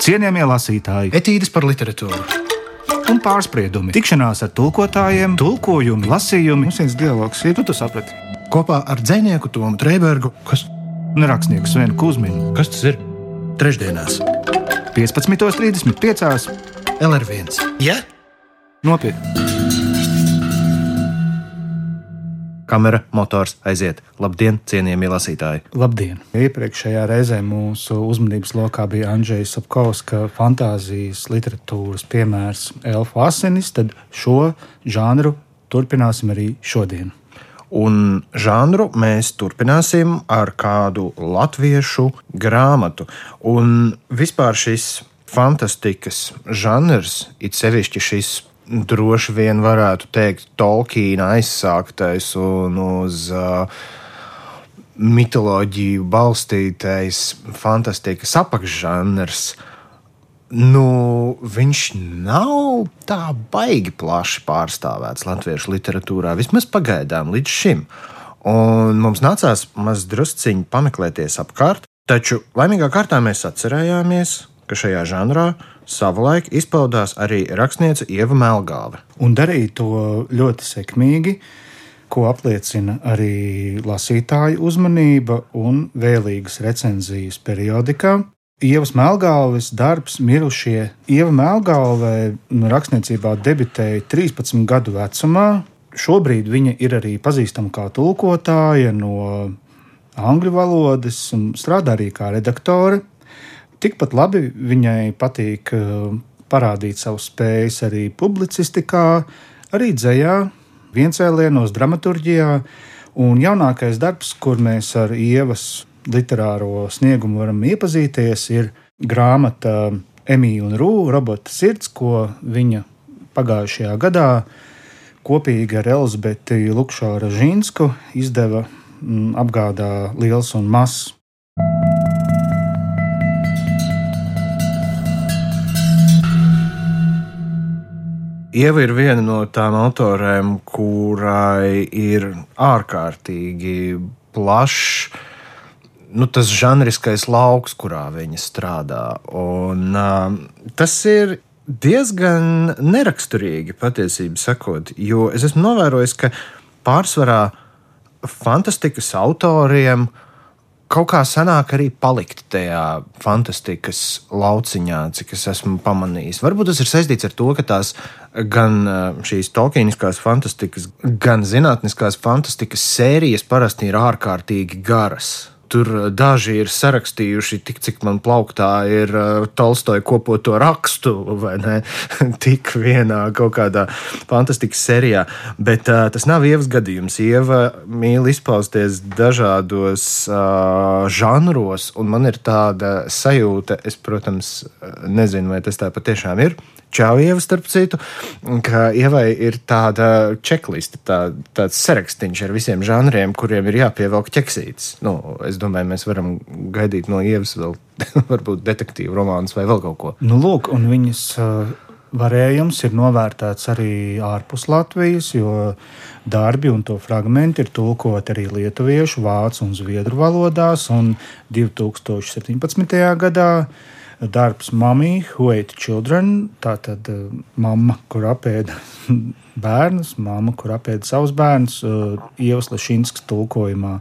Cienījamie lasītāji, etīdes par literatūru un pārspriedumi, tikšanās ar tulkotājiem, tulkojumi, lasījumi, Mums viens dialogs ir nu, tu saprati, kopā ar dzinieku Tomu Trēbergu, kas, un rakstnieku Svenu Kusminu. kas tas ir? Trešdienās, 15.35. LR1. Ja? Nopietni! Kamera, motors, aiziet. Labdien, cienījamie lasītāji! Labdien! Iepriekšējā reizē mūsu uzmanības lokā bija Andrzejs Sapkovska fantāzijas literatūras piemērs Elfu asinis, tad šo žanru turpināsim arī šodien. Un žanru mēs turpināsim ar kādu latviešu grāmatu. Un vispār šis fantastikas žanrs, it sevišķi šis droši vien varētu teikt, Tolkiena aizsāktais un uz uh, mitoloģiju balstītais fantastikas apakšžanrs. Nu, viņš nav tā baigi plaši pārstāvēts latviešu literatūrā, vismaz pagaidām līdz šim. Un mums nācās mazdrusciņi pameklēties apkārt, taču laimīgā kārtā mēs atcerējāmies, ka šajā žanrā savulaik izpaudās arī rakstniece Ieva Melgāve. Un darīja to ļoti sekmīgi, ko apliecina arī lasītāju uzmanība un vēlīgas recenzijas periodikā. Ievas Melngāves darbs, mirušie. Ieva Melngāve rakstniecībā debitēja 13 gadu vecumā. Šobrīd viņa ir arī pazīstama kā tulkotāja no angļu valodas un strādā arī kā redaktore. Tikpat labi viņai patīk eh, parādīt savus spējas arī publicistikā, arī dzējā, viencēlienos, dramaturgijā. Un jaunākais darbs, kur mēs ar Ievas literāro sniegumu varam iepazīties, ir grāmata Emīļa un Rūra robota sirds, ko viņa pagājušajā gadā kopīgi ar Elizabeti Lukšāru Žīnsku izdeva mm, apgādā Liels un Mazs. Ieva ir viena no tām autorēm, kurai ir ārkārtīgi plašs nu, tas žanriskais lauks, kurā viņa strādā. Un, uh, tas ir diezgan neraksturīgi, patiesībā sakot, jo es esmu novērojis, ka pārsvarā fantastikas autoriem kaut kā sanāk arī palikt tajā fantastikas lauciņā, cik es esmu pamanījis. Varbūt tas ir saistīts ar to, ka tās gan šīs tokīniskās fantastikas, gan zinātniskās fantastikas sērijas parasti ir ārkārtīgi garas. Tur daži ir sarakstījuši, tik cik man plauktā ir uh, Tolstoja kopoto rakstu, vai ne? tik vienā kaut kādā fantastikas sērijā. Bet uh, tas nav Ievas gadījums. Ieva mīl izpausties dažādos uh, žanros, un man ir tāda sajūta, es, protams, nezinu, vai tas tā patiešām ir. Čaujieva, starp citu, ka Ievai ir tāda checkliste, tā, tāds sarakstīns ar visiem žanriem, kuriem ir jāpievelk ķeksītis. Nu, es domāju, mēs varam gaidīt no Ievas vēl varbūt detektīvu romānus vai vēl kaut ko. Nu, lūk, un viņas uh, varējums ir novērtēts arī ārpus Latvijas, jo darbi un to fragmenti ir tulkoti arī lietuviešu, vācu un zviedru valodās, un 2017. gadā darbs Mummy, Who Ate Children. Tā tad uh, mamma, kur apēda bērnus, mamma, kur apēda savus bērnus, uh, Ievas Lešinskas tulkojumā.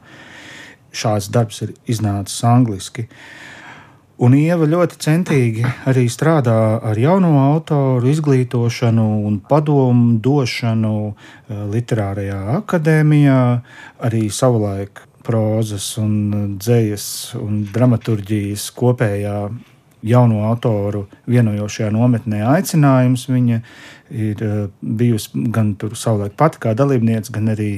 Šāds darbs ir iznācis angliski. Un Ieva ļoti centīgi arī strādā ar jauno autoru izglītošanu un padomu došanu Literārajā akadēmijā, arī savulaik prozas un dzējas un dramaturģijas kopējā jauno autoru vienojošajā nometnē aicinājums. Viņa ir eh, bijusi gan tur savulaik pati kā dalībniece, gan arī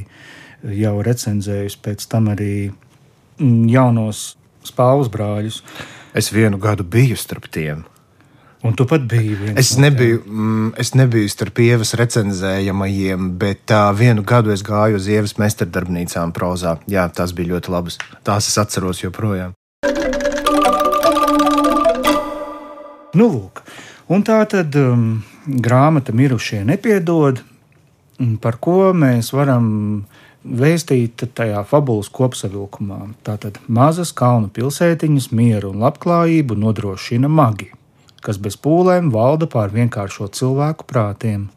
jau recenzējusi pēc tam arī mm, jaunos spāles brāļus. Es vienu gadu biju starp tiem. Un tu pat biji viens. Es nebiju, mm, es nebiju starp ievas recenzējamajiem, bet uh, vienu gadu es gāju uz ievas meistardarbnīcām prozā. Jā, tās bija ļoti labas. Tās es atceros joprojām. Nu, lūk. Un tā tad um, grāmata Mirušie nepiedod, par ko mēs varam vēstīt tajā fabulas kopsavilkumā. Tātad mazas kalnu pilsētiņas mieru un labklājību nodrošina magi. kas bez pūlēm valda pār vienkāršo cilvēku prātiem,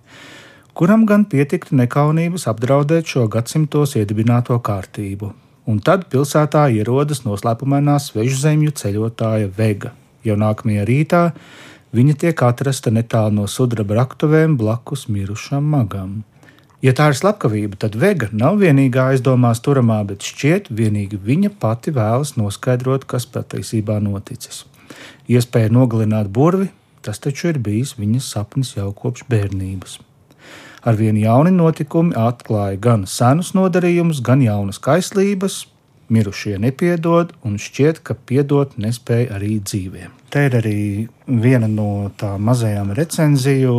kuram gan pietiktu nekaunības apdraudēt šo gadsimtos iedibināto kārtību. Un tad pilsētā ierodas noslēpumainā svežzemju ceļotāja Vega. Jau nākamajā rītā viņa tiek atrasta netālu no sudraba raktuvēm blakus mirušam magam. Ja tā ir slepkavība, tad Vega nav vienīgā aizdomās turamā, bet šķiet, vienīgi viņa pati vēlas noskaidrot, kas patiesībā noticis. Iespēja nogalināt burvi, tas taču ir bijis viņas sapnis jau kopš bērnības. Arvien jauni notikumi atklāja gan senus nodarījumus, gan jaunas kaislības, mirušie nepiedod, un šķiet, ka piedot nespēja arī dzīvēm. Te ir arī viena no tām mazajām recenziju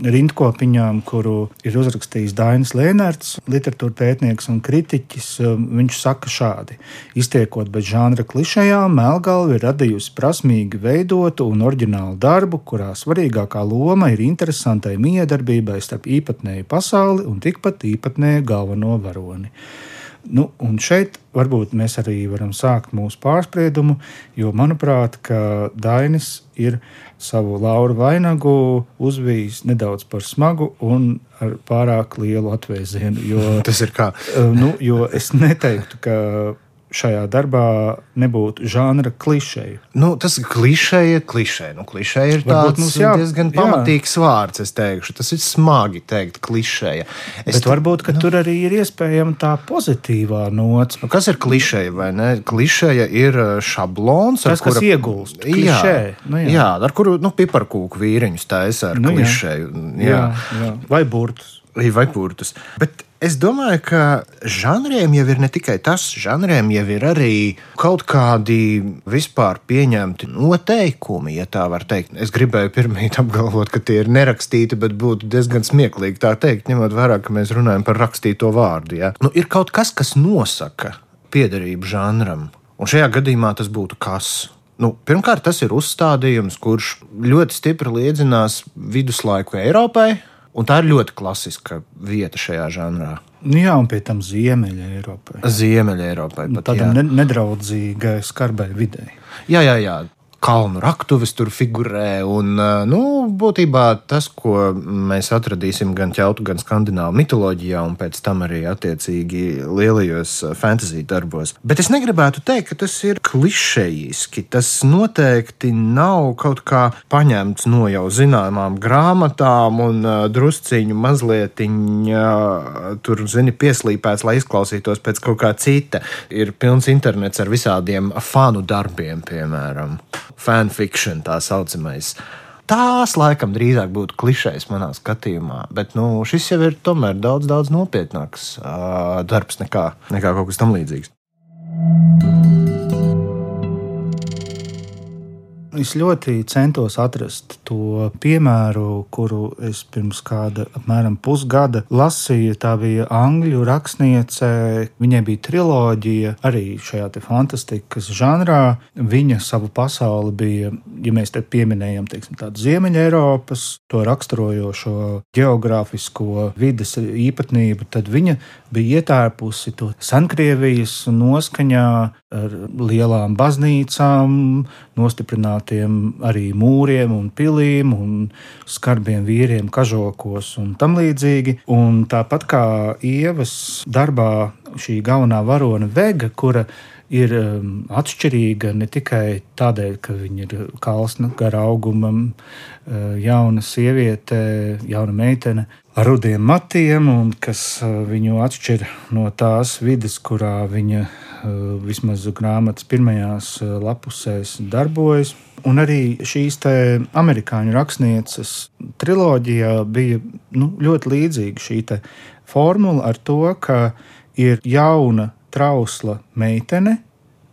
rindkopiņām, kuru ir uzrakstījis Dainis Lēnārds, literatūra pētnieks un kritiķis. Viņš saka šādi: Iztiekot bez žanra klišejām, Melngalva ir radījusi prasmīgi veidotu un oriģinālu darbu, kurā svarīgākā loma ir interesantai miedarbībai starp īpatnēju pasauli un tikpat īpatnēju galveno varoni. Nu, un šeit varbūt mēs arī varam sākt mūsu pārspriedumu, jo manuprāt, Dainis ir savu lauru vainagu uzvijis nedaudz par smagu un ar pārāk lielu atvēzienu. Jo, Tas ir kā? Nu, jo es neteiktu, ka šajā darbā nebūtu žanra klišeja. Nu, tas klišeja, klišeja. Nu, klišeja ir tāds mums jā, diezgan pamatīgs jā. vārds, es teikšu. Tas ir smagi teikt, klišeja. Es Bet varbūt, ka nu, tur arī ir iespējama tā pozitīvā nots. Nu, kas ir klišeja vai ne? Klišeja ir uh, šablons, tas, kura, kas iegulst. Klišē, jā, nu, jā. jā, ar kuru nu, piparkūku vīriņus taisa ar nu, klišeju. Jā. Jā, jā. Vai burtus. Vai burtus. Bet Es domāju, ka žanriem jau ir ne tikai tas, žanriem jau ir arī kaut kādi vispār pieņemti noteikumi, ja tā var teikt. Es gribēju pirmīt apgalvot, ka tie ir nerakstīti, bet būtu diezgan smieklīgi tā teikt, ņemot vērā, ka mēs runājam par rakstīto vārdu. Ja? Nu, ir kaut kas, kas nosaka piederību žanram, un šajā gadījumā tas būtu kas. Nu, pirmkārt, tas ir uzstādījums, kurš ļoti stipri liedzinās viduslaiku Eiropai, Un tā ir ļoti klasiska vieta šajā žanrā. Nu jā, un pie tam Ziemeļā Eiropai. Ziemeļā Eiropai. Tādai nedraudzīgai, skarbai videi. Jā, jā, jā kalnu raktuves tur figurē. Un, nu, būtībā tas, ko mēs atradīsim gan ķautu, gan skandināvu mitoloģijā, un pēc tam arī attiecīgi lielajos fantasy darbos. Bet es negribētu teikt, ka tas ir klišejiski. Tas noteikti nav kaut kā paņemts no jau zināmām grāmatām un drusciņu mazliet tur, zini, pieslīpēts, lai izklausītos pēc kaut kā cita. Ir pilns internets ar visādiem fanu darbiem, piemēram fanfiction tā saucamais. Tās laikam drīzāk būtu klišejs manā skatījumā, bet nu, šis jau ir tomēr daudz, daudz nopietnāks uh, darbs nekā, nekā kaut kas tamlīdzīgs. Es ļoti centos atrast to piemēru, kuru es pirms kāda apmēram pusgada lasīju. Tā bija angļu rakstniece. Viņai bija triloģija arī šajā fantastikas žanrā. Viņa savu pasauli bija, ja mēs te pieminējam, teiksim, tādu Ziemeļa Eiropas, to raksturojošo geogrāfisko vides īpatnību, tad viņa bija ietērpusi to Sankrievijas noskaņā ar lielām baznīcām, nostiprinātiem arī mūriem un pilīm un skarbiem vīriem kažokos un tam līdzīgi. Un tāpat kā Ievas darbā šī galvenā varone Vega, kura ir um, atšķirīga ne tikai tādēļ, ka viņa ir kalsna, gara auguma, uh, jauna sieviete, jauna meitene ar rudiem matiem, un kas uh, viņu atšķir no tās vidas, kurā viņa uh, vismaz grāmatas pirmajās lapusēs darbojas. Un arī šīs amerikāņu rakstnieces triloģijā bija nu, ļoti līdzīga šī formula ar to, ka ir jauna trausla meitene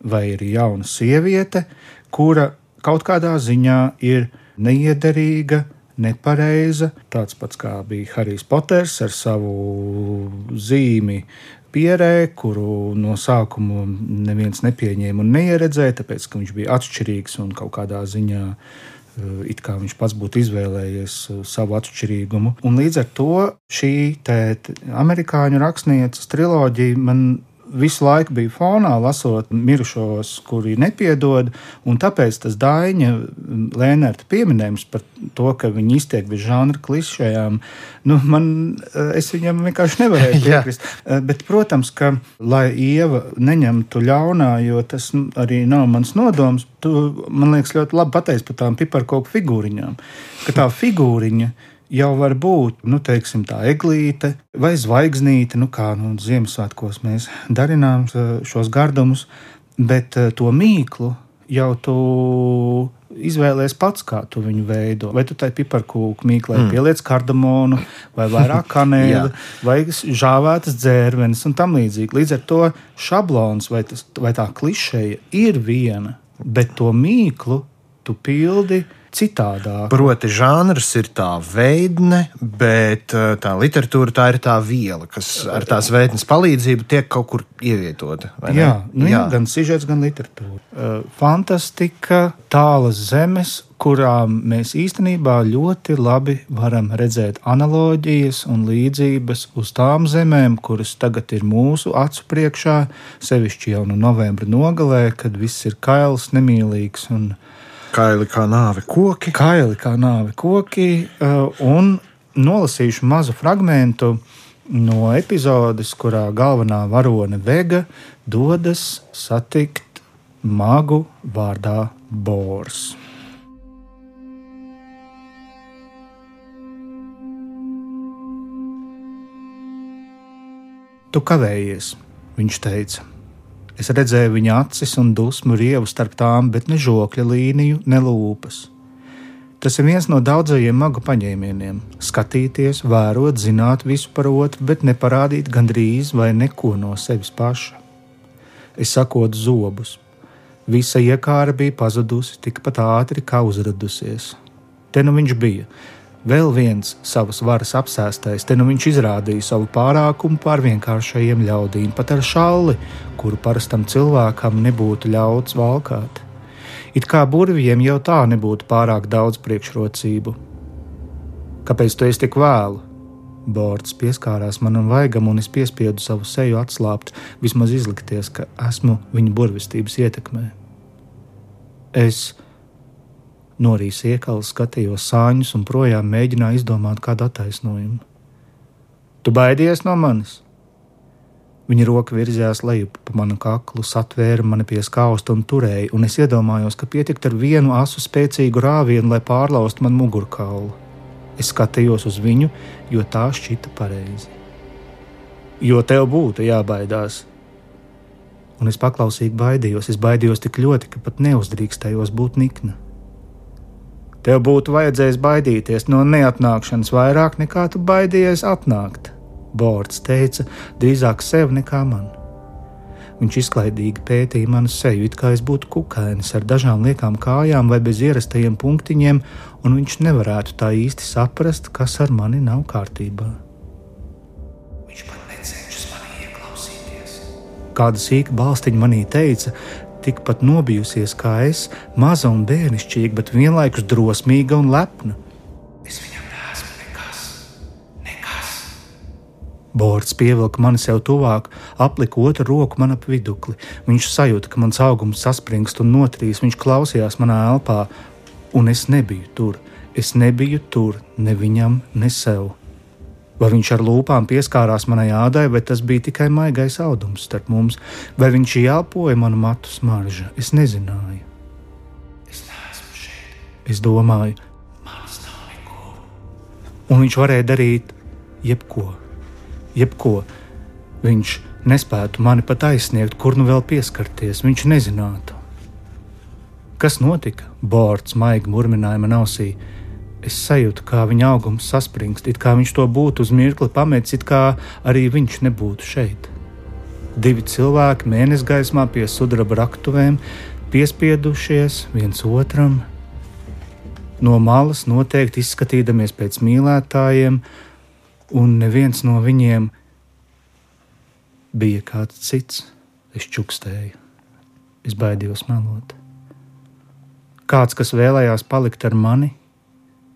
vai ir jauna sieviete, kura kaut kādā ziņā ir neiederīga, nepareiza. Tāds pats kā bija Harijs Poters ar savu zīmi pierē, kuru no sākuma neviens nepieņēma un neieredzēja, tāpēc ka viņš bija atšķirīgs un kaut kādā ziņā. Eh, it kā viņš pats būtu izvēlējies eh, savu atšķirīgumu. Un līdz ar to šī amerikāņu rakstnieces triloģija man visu laiku bija fonā, lasot mirušos, kuri nepiedod. Tāpēc tas Daņa Lēnērta pieminējums par to, ka viņi iztiek bez žanra klišejām, nu, man, es viņam vienkārši nevarēju piekrist. Bet, protams, ka lai Ieva neņemtu ļaunā, jo tas arī nav mans nodoms, tu man liekas ļoti labi pateicis par tām piparkoku figūriņām. Ka tā figūriņa jau var būt nu, teiksim, tā eglīte vai zvaigznīte, nu, kā nu, Ziemassvētkos mēs darinām šos gardumus, bet eh, to mīklu jau tu izvēlējies pats, kā tu viņu veido. Vai tu tai piparkūku mīklē mm. pieliec kardamonu, vai vairāk kanēli, vai žāvētas dzērvenes un tam līdzīgi. Līdz ar to šablons vai, tas, vai tā klišeja ir viena, bet to mīklu tu pildi citādāk. Proti, žanrs ir tā veidne, bet eh, tā literatūra tā ir tā viela, kas ar tās veidnes palīdzību tiek kaut kur ievietota. Jā, nu, jā, gan sižets, gan literatūra. Eh, fantastika, tālas zemes, kurām mēs īstenībā ļoti labi varam redzēt analoģijas un līdzības uz tām zemēm, kuras tagad ir mūsu acu priekšā, sevišķi jau no novembra nogalē, kad viss ir kails, nemīlīgs un Kaili kā nāve koki. Kaili kā nāve koki. Uh, un nolasīšu mazu fragment no epizodes, kurā galvenā varone Vega dodas satikt magu vārdā Bors. Tu kavējies, viņš teica. Es redzēju viņa acis un dusmu rievu starp tām, bet ne žokļa līniju, ne lūpas. Tas ir viens no daudzajiem magu paņēmieniem - skatīties, vērot, zināt visu par otru, bet neparādīt gandrīz vai neko no sevis paša. Es sakotu zobus. Visa iekāra bija pazudusi tikpat ātri, kā uzradusies. Te nu viņš bija, Vēl viens savas varas apsēstais, te nu viņš izrādīja savu pārākumu pār vienkāršajiem ļaudīm, pat ar šalli, kuru parastam cilvēkam nebūtu ļauts valkāt. It kā burviem jau tā nebūtu pārāk daudz priekšrocību. Kāpēc tu esi tik vēlu? Bords pieskārās manam vaigam, un es piespiedu savu seju atslābt, vismaz izlikties, ka esmu viņa burvestības ietekmē. Es Norīs iekals, skatījos sāņus un projām mēģināju izdomāt kādu attaisnojumu. Tu baidies no manis? Viņa roka virzījās lejup pa manu kaklu, satvēra mani pie skausta un turēja, un es iedomājos, ka pietikt ar vienu asu spēcīgu rāvienu, lai pārlaustu man mugurkaulu. Es skatījos uz viņu, jo tā šķita pareizi. Jo tev būtu jābaidās. Un es paklausīgi baidījos, es baidījos tik ļoti, ka pat neuzdrīkstējos būt nikna. Tev būtu vajadzējis baidīties no neatnākšanas vairāk nekā tu baidījies atnākt. Bords teica, drīzāk sev nekā man. Viņš izklaidīgi pētīja manu seju, it kā es būtu kukainis ar dažām liekām kājām vai bez ierastajiem punktiņiem, un viņš nevarētu tā īsti saprast, kas ar mani nav kārtībā. Viņš pat necenšas manī ieklausīties. Kāda sīka balstiņa manī teica, tikpat nobijusies kā es, maza un bērnišķīga, bet vienlaikus drosmīga un lepna. Es viņam neesmu nekas. nekas. Bords pievilka mani sev tuvāk, aplika otru roku man ap vidukli. Viņš sajūta, ka mans augums saspringst un notrīs. Viņš klausījās manā elpā, un es nebiju tur. Es nebiju tur ne viņam, ne sev. Vai viņš ar lūpām pieskārās manai ādai, vai tas bija tikai maigais audums starp mums, vai viņš ielpoja manu matu smaržu? Es nezināju. Es neesmu šeit. Es domāju, manas nav neko. Un viņš varēja darīt jebko, jebko. Viņš nespētu mani pat aizsniegt, kur nu vēl pieskarties. Viņš nezinātu. Kas notika? Bords maigi murmināja man ausī Es sajūtu, kā viņa augums saspringst, it kā viņš to būtu uz mirkli pametis, it kā arī viņš nebūtu šeit. Divi cilvēki mēnesi gaismā pie sudraba raktuvēm, piespiedušies viens otram, no malas noteikti izskatīdamies pēc mīlētājiem, un neviens no viņiem bija kāds cits. Es čukstēju, es baidījos melot. Kāds, kas vēlējās palikt ar mani,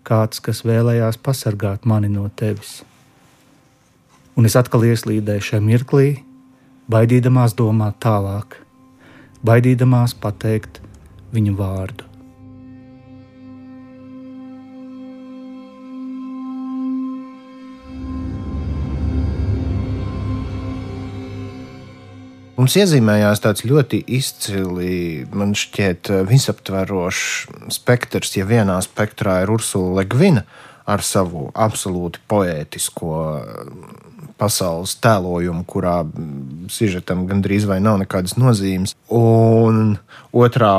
kāds, kas vēlējās pasargāt mani no tevis. Un es atkal ieslīdēju šajā mirklī, baidīdamās domāt tālāk, baidīdamās pateikt viņu vārdu. Mums iezīmējās tāds ļoti izcili, man šķiet, visaptverošs spektrs. Ja vienā spektrā ir Ursula Legvina ar savu absolūti poētisko pasaules tēlojumu, kurā sižetam gandrīz vai nav nekādas nozīmes, un otrā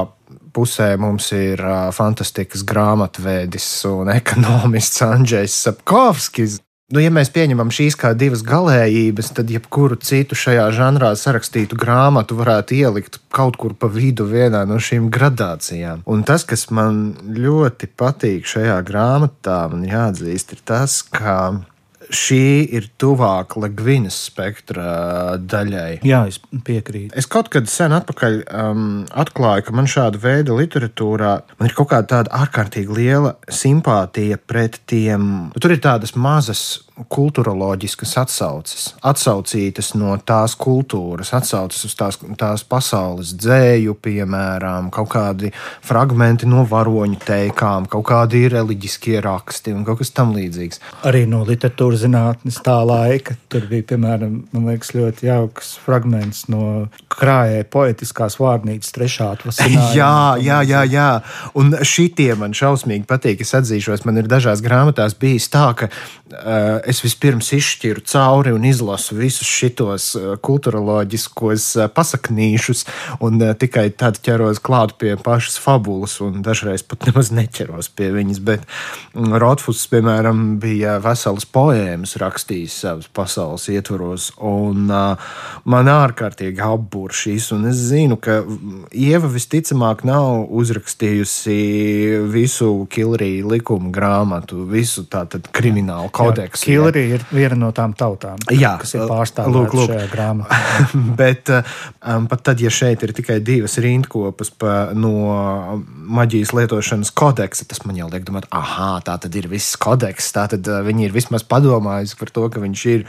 pusē mums ir uh, fantastisks grāmatvedis un ekonomists Andrzejs Sapkovskis. Nu, ja mēs pieņemam šīs kā divas galējības, tad jebkuru citu šajā žanrā sarakstītu grāmatu varētu ielikt kaut kur pa vidu vienā no šīm gradācijām. Un tas, kas man ļoti patīk šajā grāmatā, man jāatzīst, ir tas, ka šī ir tuvāk Ligvinas spektra daļai. Jā, es piekrītu. Es kaut kad sen atpakaļ um, atklāju, ka man šāda veida literatūrā ir kaut kāda ārkārtīgi liela simpātija pret tiem. Tur ir tādas mazas kultūroloģiskas atsauces, atsaucītas no tās kultūras, atsauces uz tās, tās pasaules dzēju, piemēram, kaut kādi fragmenti no varoņu teikām, kaut kādi reliģiskie raksti un kaut kas tamlīdzīgs. Arī no literatūras zinātnes tā laika tur bija, piemēram, liekas, ļoti jauks fragments no krājēja poetiskās vārnīcas trešā atvasinājuma. Jā, jā, jā, jā. Un šitie man šausmīgi patīk. Es atzīšos, man ir dažās grāmatās bijis tā, ka uh, es vispirms izšķiru cauri un izlasu visus šitos eh, kultūroloģiskos eh, pasaknīšus, un eh, tikai tad ķeros klāt pie pašas fabulas, un dažreiz pat nemaz neķeros pie viņas. Bet mm, Rotfuss, piemēram, bija veselas poēmas rakstījis savas pasaules ietvaros, un man ārkārtīgi apbūr šīs, un es zinu, ka mm, Ieva visticamāk nav uzrakstījusi visu Kilrija likuma grāmatu, visu tātad kriminālu kodeksu. Jā, Kilri ir viena no tām tautām, Jā, kas ir pārstāvīta šajā grāmatā. Bet um, pat tad, ja šeit ir tikai divas rindkopas pa, no maģijas lietošanas kodeksa, tas man jau liek domāt, ah, tā tad ir viss kodeks. Tā tad uh, viņi ir vismaz padomājuši par to, ka viņš ir.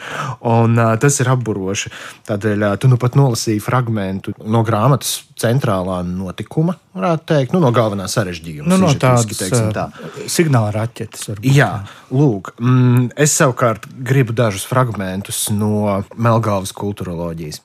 Un uh, tas ir apburoši. Tādēļ uh, tu nu pat nolasīji fragment no grāmatas centrālā notikuma, varētu teikt, nu, no galvenā sarežģījuma. Nu, no tādas tā. signāla raķetes. Varbūt. Jā, lūk, mm, es savukārt gribu dažus fragmentus no Melngāvas kultūroloģijas.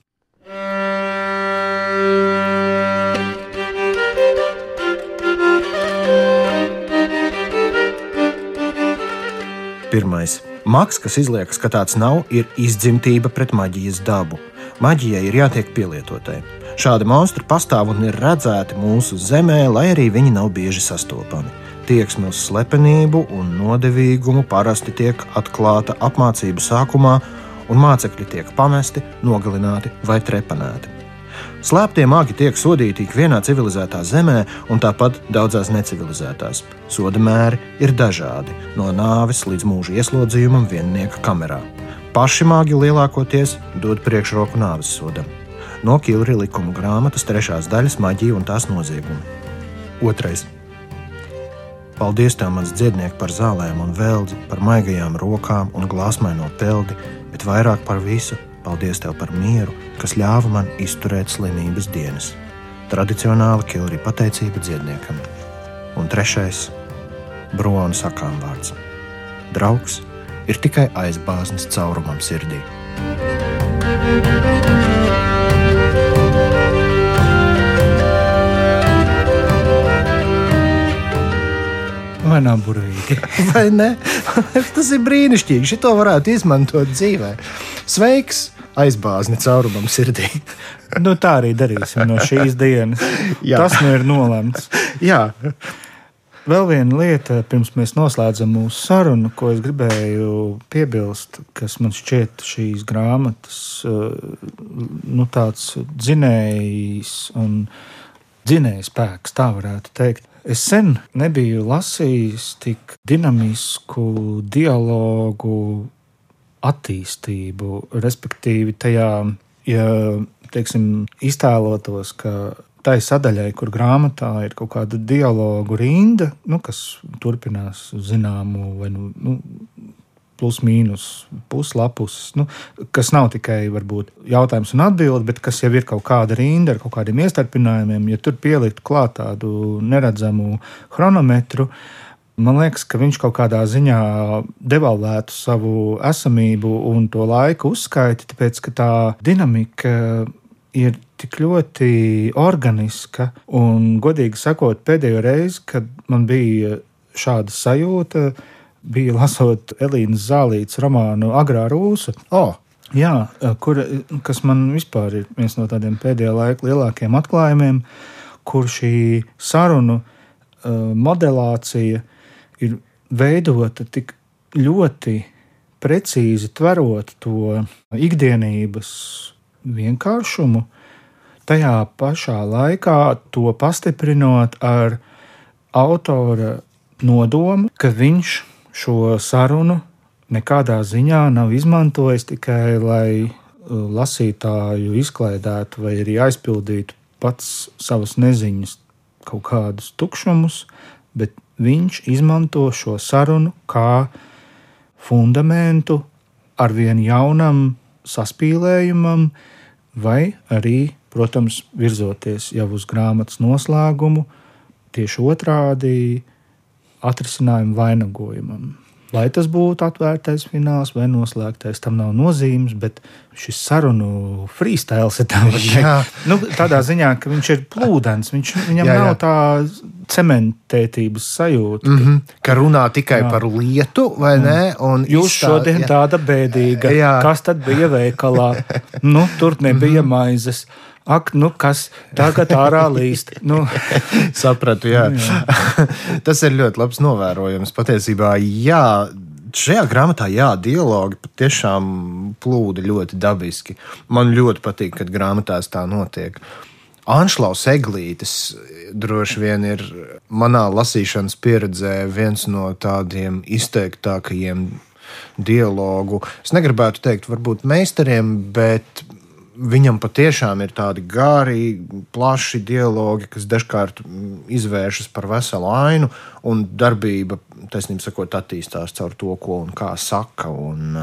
Pirmais. Maks, kas izliekas, ka tāds nav, ir izdzimtība pret maģijas dabu. Maģijai ir jātiek pielietotai. Šādi monstri pastāv un ir redzēti mūsu zemē, lai arī viņi nav bieži sastopami. Tieksme uz slepenību un nodevīgumu parasti tiek atklāta apmācību sākumā, un mācekļi tiek pamesti, nogalināti vai trepanēti. Slēptie māki tiek sodīti ik vienā civilizētā zemē, un tāpat daudzās necivilizētās. Soda mēri ir dažādi, no nāves līdz mūža ieslodzījumam viennieka kamerā. Paši māgi lielākoties dod priekšroku nāves sodam. No Kilri likuma grāmatas trešās daļas maģija un tās noziegumi. Otrais. Paldies, tev, mans dziednieks, par zālēm un veldzi, par maigajām rokām un glāzmaino peldi, bet vairāk par visu Paldies tev par mieru, kas ļāva man izturēt slimības dienas. Tradicionāli Kilri pateicība dziedniekam. Un trešais - Brūna sakām vārds. Draugs ir tikai aizbāznis caurumam sirdī. Vai nav burvīgi? Vai ne? Tas ir brīnišķīgi. Šito varētu izmantot dzīvē. Sveiks! Aizbāzni caurumam sirdī. nu, tā arī darīsim no šīs dienas. Jā. Tas nu ir nolemts. Jā. Vēl viena lieta, pirms mēs noslēdzam mūsu sarunu, ko es gribēju piebilst, kas man šķiet šīs grāmatas nu, tāds dzinējs un dzinējs spēks, tā varētu teikt. Es sen nebiju lasījis tik dinamisku dialogu attīstību, respektīvi tajā, ja teiksim, iztēlotos, ka tai sadaļai, kur grāmatā ir kaut kāda dialogu rinda, nu, kas turpinās zināmu vai nu, nu, plus mīnus puslapus, nu, kas nav tikai varbūt, jautājums un atbilde, bet kas jau ir kaut kāda rinda ar kaut kādiem iestarpinājumiem. Ja tur pieliktu klāt tādu neredzamu chronometru, man liekas, ka viņš kaut kādā ziņā devalvētu savu esamību un to laiku uzskaiti, tāpēc ka tā dinamika ir tik ļoti organiska. Un, godīgi sakot, pēdējo reizi, kad man bija šāda sajūta, bija lasot Elīnas Zālītes romānu Agrā Rūsa. Oh. Jā, kur, kas man vispār ir viens no tādiem pēdējā laika lielākiem atklājumiem, kur šī sarunu uh, modelācija ir veidota tik ļoti precīzi tverot to ikdienības vienkāršumu, tajā pašā laikā to pastiprinot ar autora nodomu, ka viņš šo sarunu nekādā ziņā nav izmantojis tikai lai uh, lasītāju izklaidētu vai arī aizpildītu pats savas neziņas kaut kādus tukšumus, bet viņš izmanto šo sarunu kā fundamentu ar vien jaunam saspīlējumam, vai arī, protams, virzoties jau uz grāmatas noslēgumu, tieši otrādi atrisinājumu vainagojumam. Lai tas būtu atvērtais fināls vai noslēgtais, tam nav nozīmes, bet šis sarunu freestyle ir tā nu, tādā ziņā, ka viņš ir plūdens. Viņš, viņam jā, jā. nav tā cementētības sajūta. Mm -hmm. Ka runā tikai jā. par lietu, vai mm. ne? Un Jūs izstā... šodien jā. tāda bēdīga. Jā. Kas tad bija veikalā? Nu, tur nebija mm -hmm. maizes. Ak, nu kas tagad ārā līst? Nu. Sapratu, jā. jā. Tas ir ļoti labs novērojums. Patiesībā, jā. Šajā grāmatā, jā, dialogi patiešām plūda ļoti dabiski. Man ļoti patīk, kad grāmatās tā notiek. Anšlaus Eglītis droši vien ir manā lasīšanas pieredzē viens no tādiem izteiktākajiem dialogu. Es negribētu teikt, varbūt meistariem, bet Viņam patiešām ir tādi gari, plaši dialogi, kas dažkārt izvēršas par veselu ainu, un darbība, taisnība sakot, attīstās caur to, ko un kā saka. Un,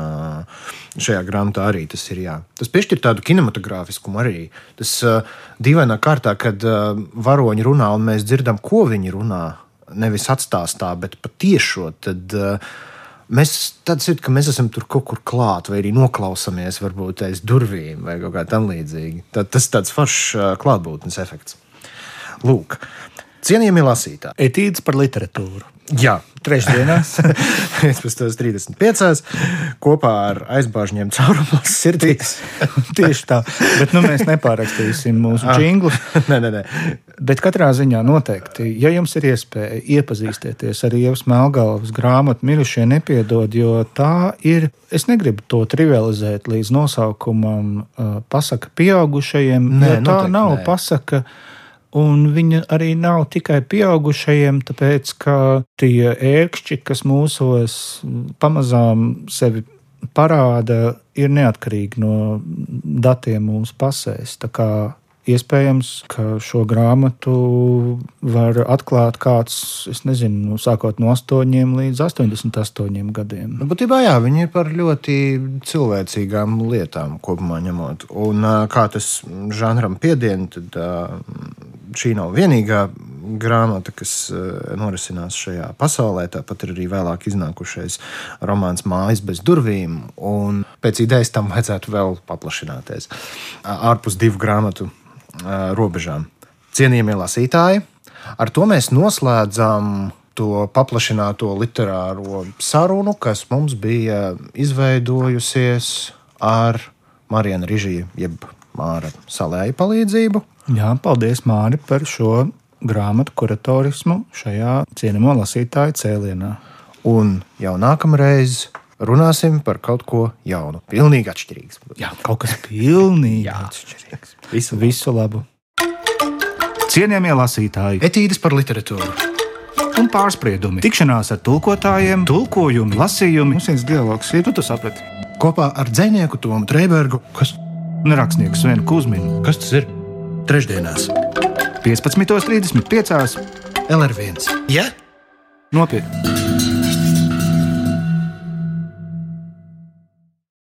šajā grāmatā arī tas ir. Jā. Tas piešķir tādu kinematogrāfiskumu arī. Tas dīvainā kārtā, kad varoņi runā un mēs dzirdam, ko viņi runā, nevis atstāstā, bet patiešo. Tad, uh, Mēs tāds ir, ka mēs esam tur kaut kur klāt, vai arī noklausāmies, varbūt aiz durvīm vai kaut kā tam līdzīga. Tad, tas tāds foršs klātbūtnes efekts. Lūk, cienījamie lasītāji. Etīdes par literatūru. Jā, trešdienās, 15.35. kopā ar aizbāžņiem caurumos sirdīs. Tieši tā, bet nu, mēs nepārakstīsim mūsu džinglus. nē, nē, nē. Bet katrā ziņā noteikti, ja jums ir iespēja iepazīstieties ar Ievas Melngalvas grāmatu Mirušie nepiedod, jo tā ir, es negribu to trivializēt līdz nosaukumam pasaka pieaugušajiem, nē, jo tā nav nē. pasaka Un viņa arī nav tikai pieaugušajiem, tāpēc ka tie ērkšķi, kas mūsos pamazām sevi parāda, ir neatkarīgi no datiem mūsu pasēs. Tā kā Iespējams, ka šo grāmatu var atklāt kāds, es nezinu, sākot no 8 līdz 88 gadiem. Nu, būtībā jā, viņi ir par ļoti cilvēcīgām lietām kopumā ņemot. Un kā tas žanram piedien, tad šī nav vienīgā grāmata, kas norisinās šajā pasaulē. Tāpat ir arī vēlāk iznākušais romāns Mājas bez durvīm. Un pēc idejas tam vajadzētu vēl paplašināties. Ārpus divu grāmatu robežām. Cienījamie lasītāji, ar to mēs noslēdzam to paplašināto literāro sarunu, kas mums bija izveidojusies ar Mariju Rīžiju, jeb Māra Salēju palīdzību. Jā, paldies Māri par šo grāmatu kuratorismu šajā cienījamo lasītāju cēlienā. Un jau nākamreiz runāsim par kaut ko jaunu, pilnīgi atšķirīgu. Jā, kaut kas pilnīgi atšķirīgs. Visu, visu labu! Cienījamie lasītāji, etīdes par literatūru un pārspriedumi, tikšanās ar tulkotājiem, tulkojumi, lasījumi. Mums viens dialogs ir, tu to saprati. Kopā ar dzinieku Tomu Trēbergu, kas un rakstnieku Svenu Kusminu. Kas tas ir? Trešdienās, 15.35. LR1. Ja? Nopietni!